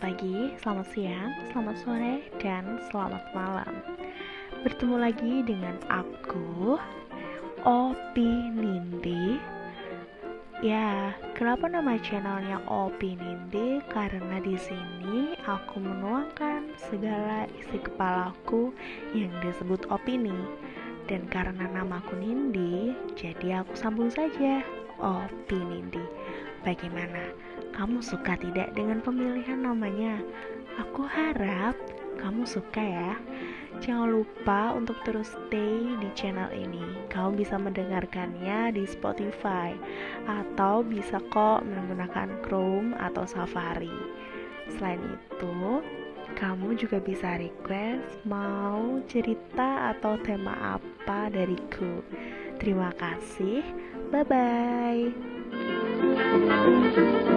pagi, selamat siang, selamat sore, dan selamat malam. Bertemu lagi dengan aku, Opi Nindi. Ya, kenapa nama channelnya Opi Nindi? Karena di sini aku menuangkan segala isi kepalaku yang disebut opini. Dan karena namaku Nindi, jadi aku sambung saja Opi Nindi. Bagaimana? Kamu suka tidak dengan pemilihan namanya? Aku harap kamu suka ya. Jangan lupa untuk terus stay di channel ini. Kamu bisa mendengarkannya di Spotify atau bisa kok menggunakan Chrome atau Safari. Selain itu, kamu juga bisa request mau cerita atau tema apa dariku. Terima kasih. Bye bye. Música